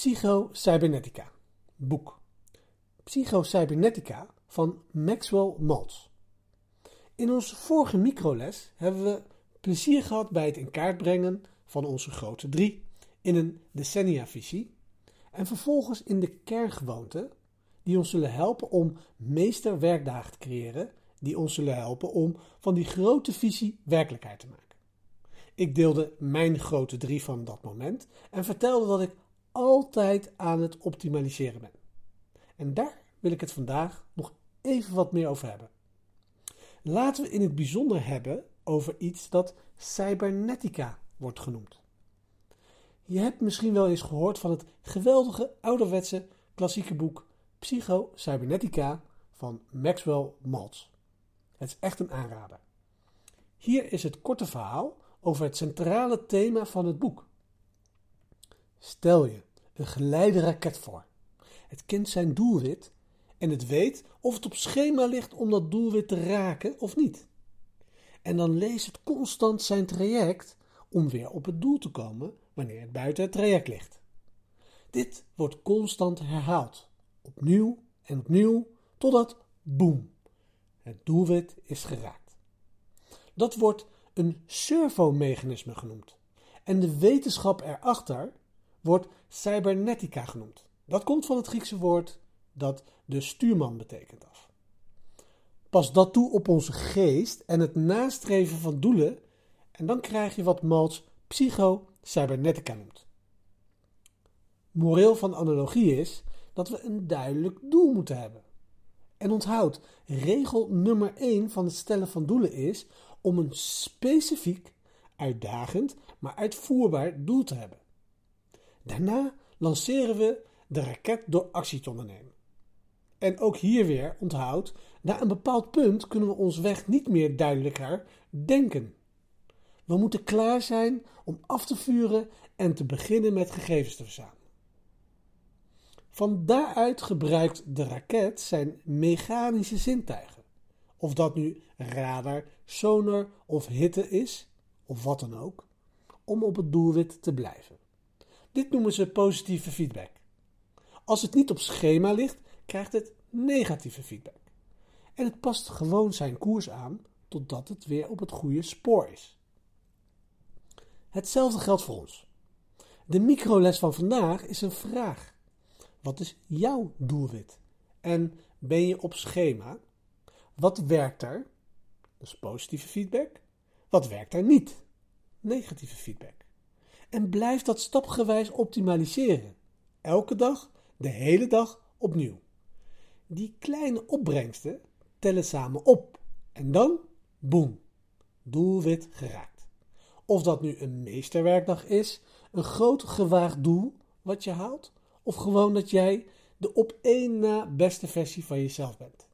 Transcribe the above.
Psycho-Cybernetica, boek. Psycho-Cybernetica van Maxwell Maltz. In onze vorige microles hebben we plezier gehad bij het in kaart brengen van onze grote drie in een decennia-visie en vervolgens in de kerngewoonten die ons zullen helpen om meesterwerkdagen te creëren, die ons zullen helpen om van die grote visie werkelijkheid te maken. Ik deelde mijn grote drie van dat moment en vertelde dat ik altijd aan het optimaliseren ben. En daar wil ik het vandaag nog even wat meer over hebben. Laten we in het bijzonder hebben over iets dat cybernetica wordt genoemd. Je hebt misschien wel eens gehoord van het geweldige ouderwetse klassieke boek Psycho Cybernetica van Maxwell Maltz. Het is echt een aanrader. Hier is het korte verhaal over het centrale thema van het boek. Stel je een geleide raket voor. Het kent zijn doelwit en het weet of het op schema ligt om dat doelwit te raken of niet. En dan leest het constant zijn traject om weer op het doel te komen wanneer het buiten het traject ligt. Dit wordt constant herhaald, opnieuw en opnieuw, totdat boem, het doelwit is geraakt. Dat wordt een servomechanisme genoemd. En de wetenschap erachter wordt cybernetica genoemd. Dat komt van het Griekse woord dat de stuurman betekent af. Pas dat toe op onze geest en het nastreven van doelen en dan krijg je wat Maltz psycho-cybernetica noemt. Moreel van analogie is dat we een duidelijk doel moeten hebben. En onthoud, regel nummer 1 van het stellen van doelen is om een specifiek, uitdagend, maar uitvoerbaar doel te hebben. Daarna lanceren we de raket door actie te ondernemen. En ook hier weer onthoud, na een bepaald punt kunnen we ons weg niet meer duidelijker denken. We moeten klaar zijn om af te vuren en te beginnen met gegevens te verzamelen. Van daaruit gebruikt de raket zijn mechanische zintuigen. Of dat nu radar, sonar of hitte is, of wat dan ook, om op het doelwit te blijven. Dit noemen ze positieve feedback. Als het niet op schema ligt, krijgt het negatieve feedback. En het past gewoon zijn koers aan totdat het weer op het goede spoor is. Hetzelfde geldt voor ons. De microles van vandaag is een vraag. Wat is jouw doelwit? En ben je op schema? Wat werkt er? Dus positieve feedback. Wat werkt er niet? Negatieve feedback. En blijf dat stapgewijs optimaliseren. Elke dag, de hele dag opnieuw. Die kleine opbrengsten tellen samen op. En dan, boem, doelwit geraakt. Of dat nu een meesterwerkdag is, een groot gewaagd doel wat je haalt, of gewoon dat jij de op één na beste versie van jezelf bent.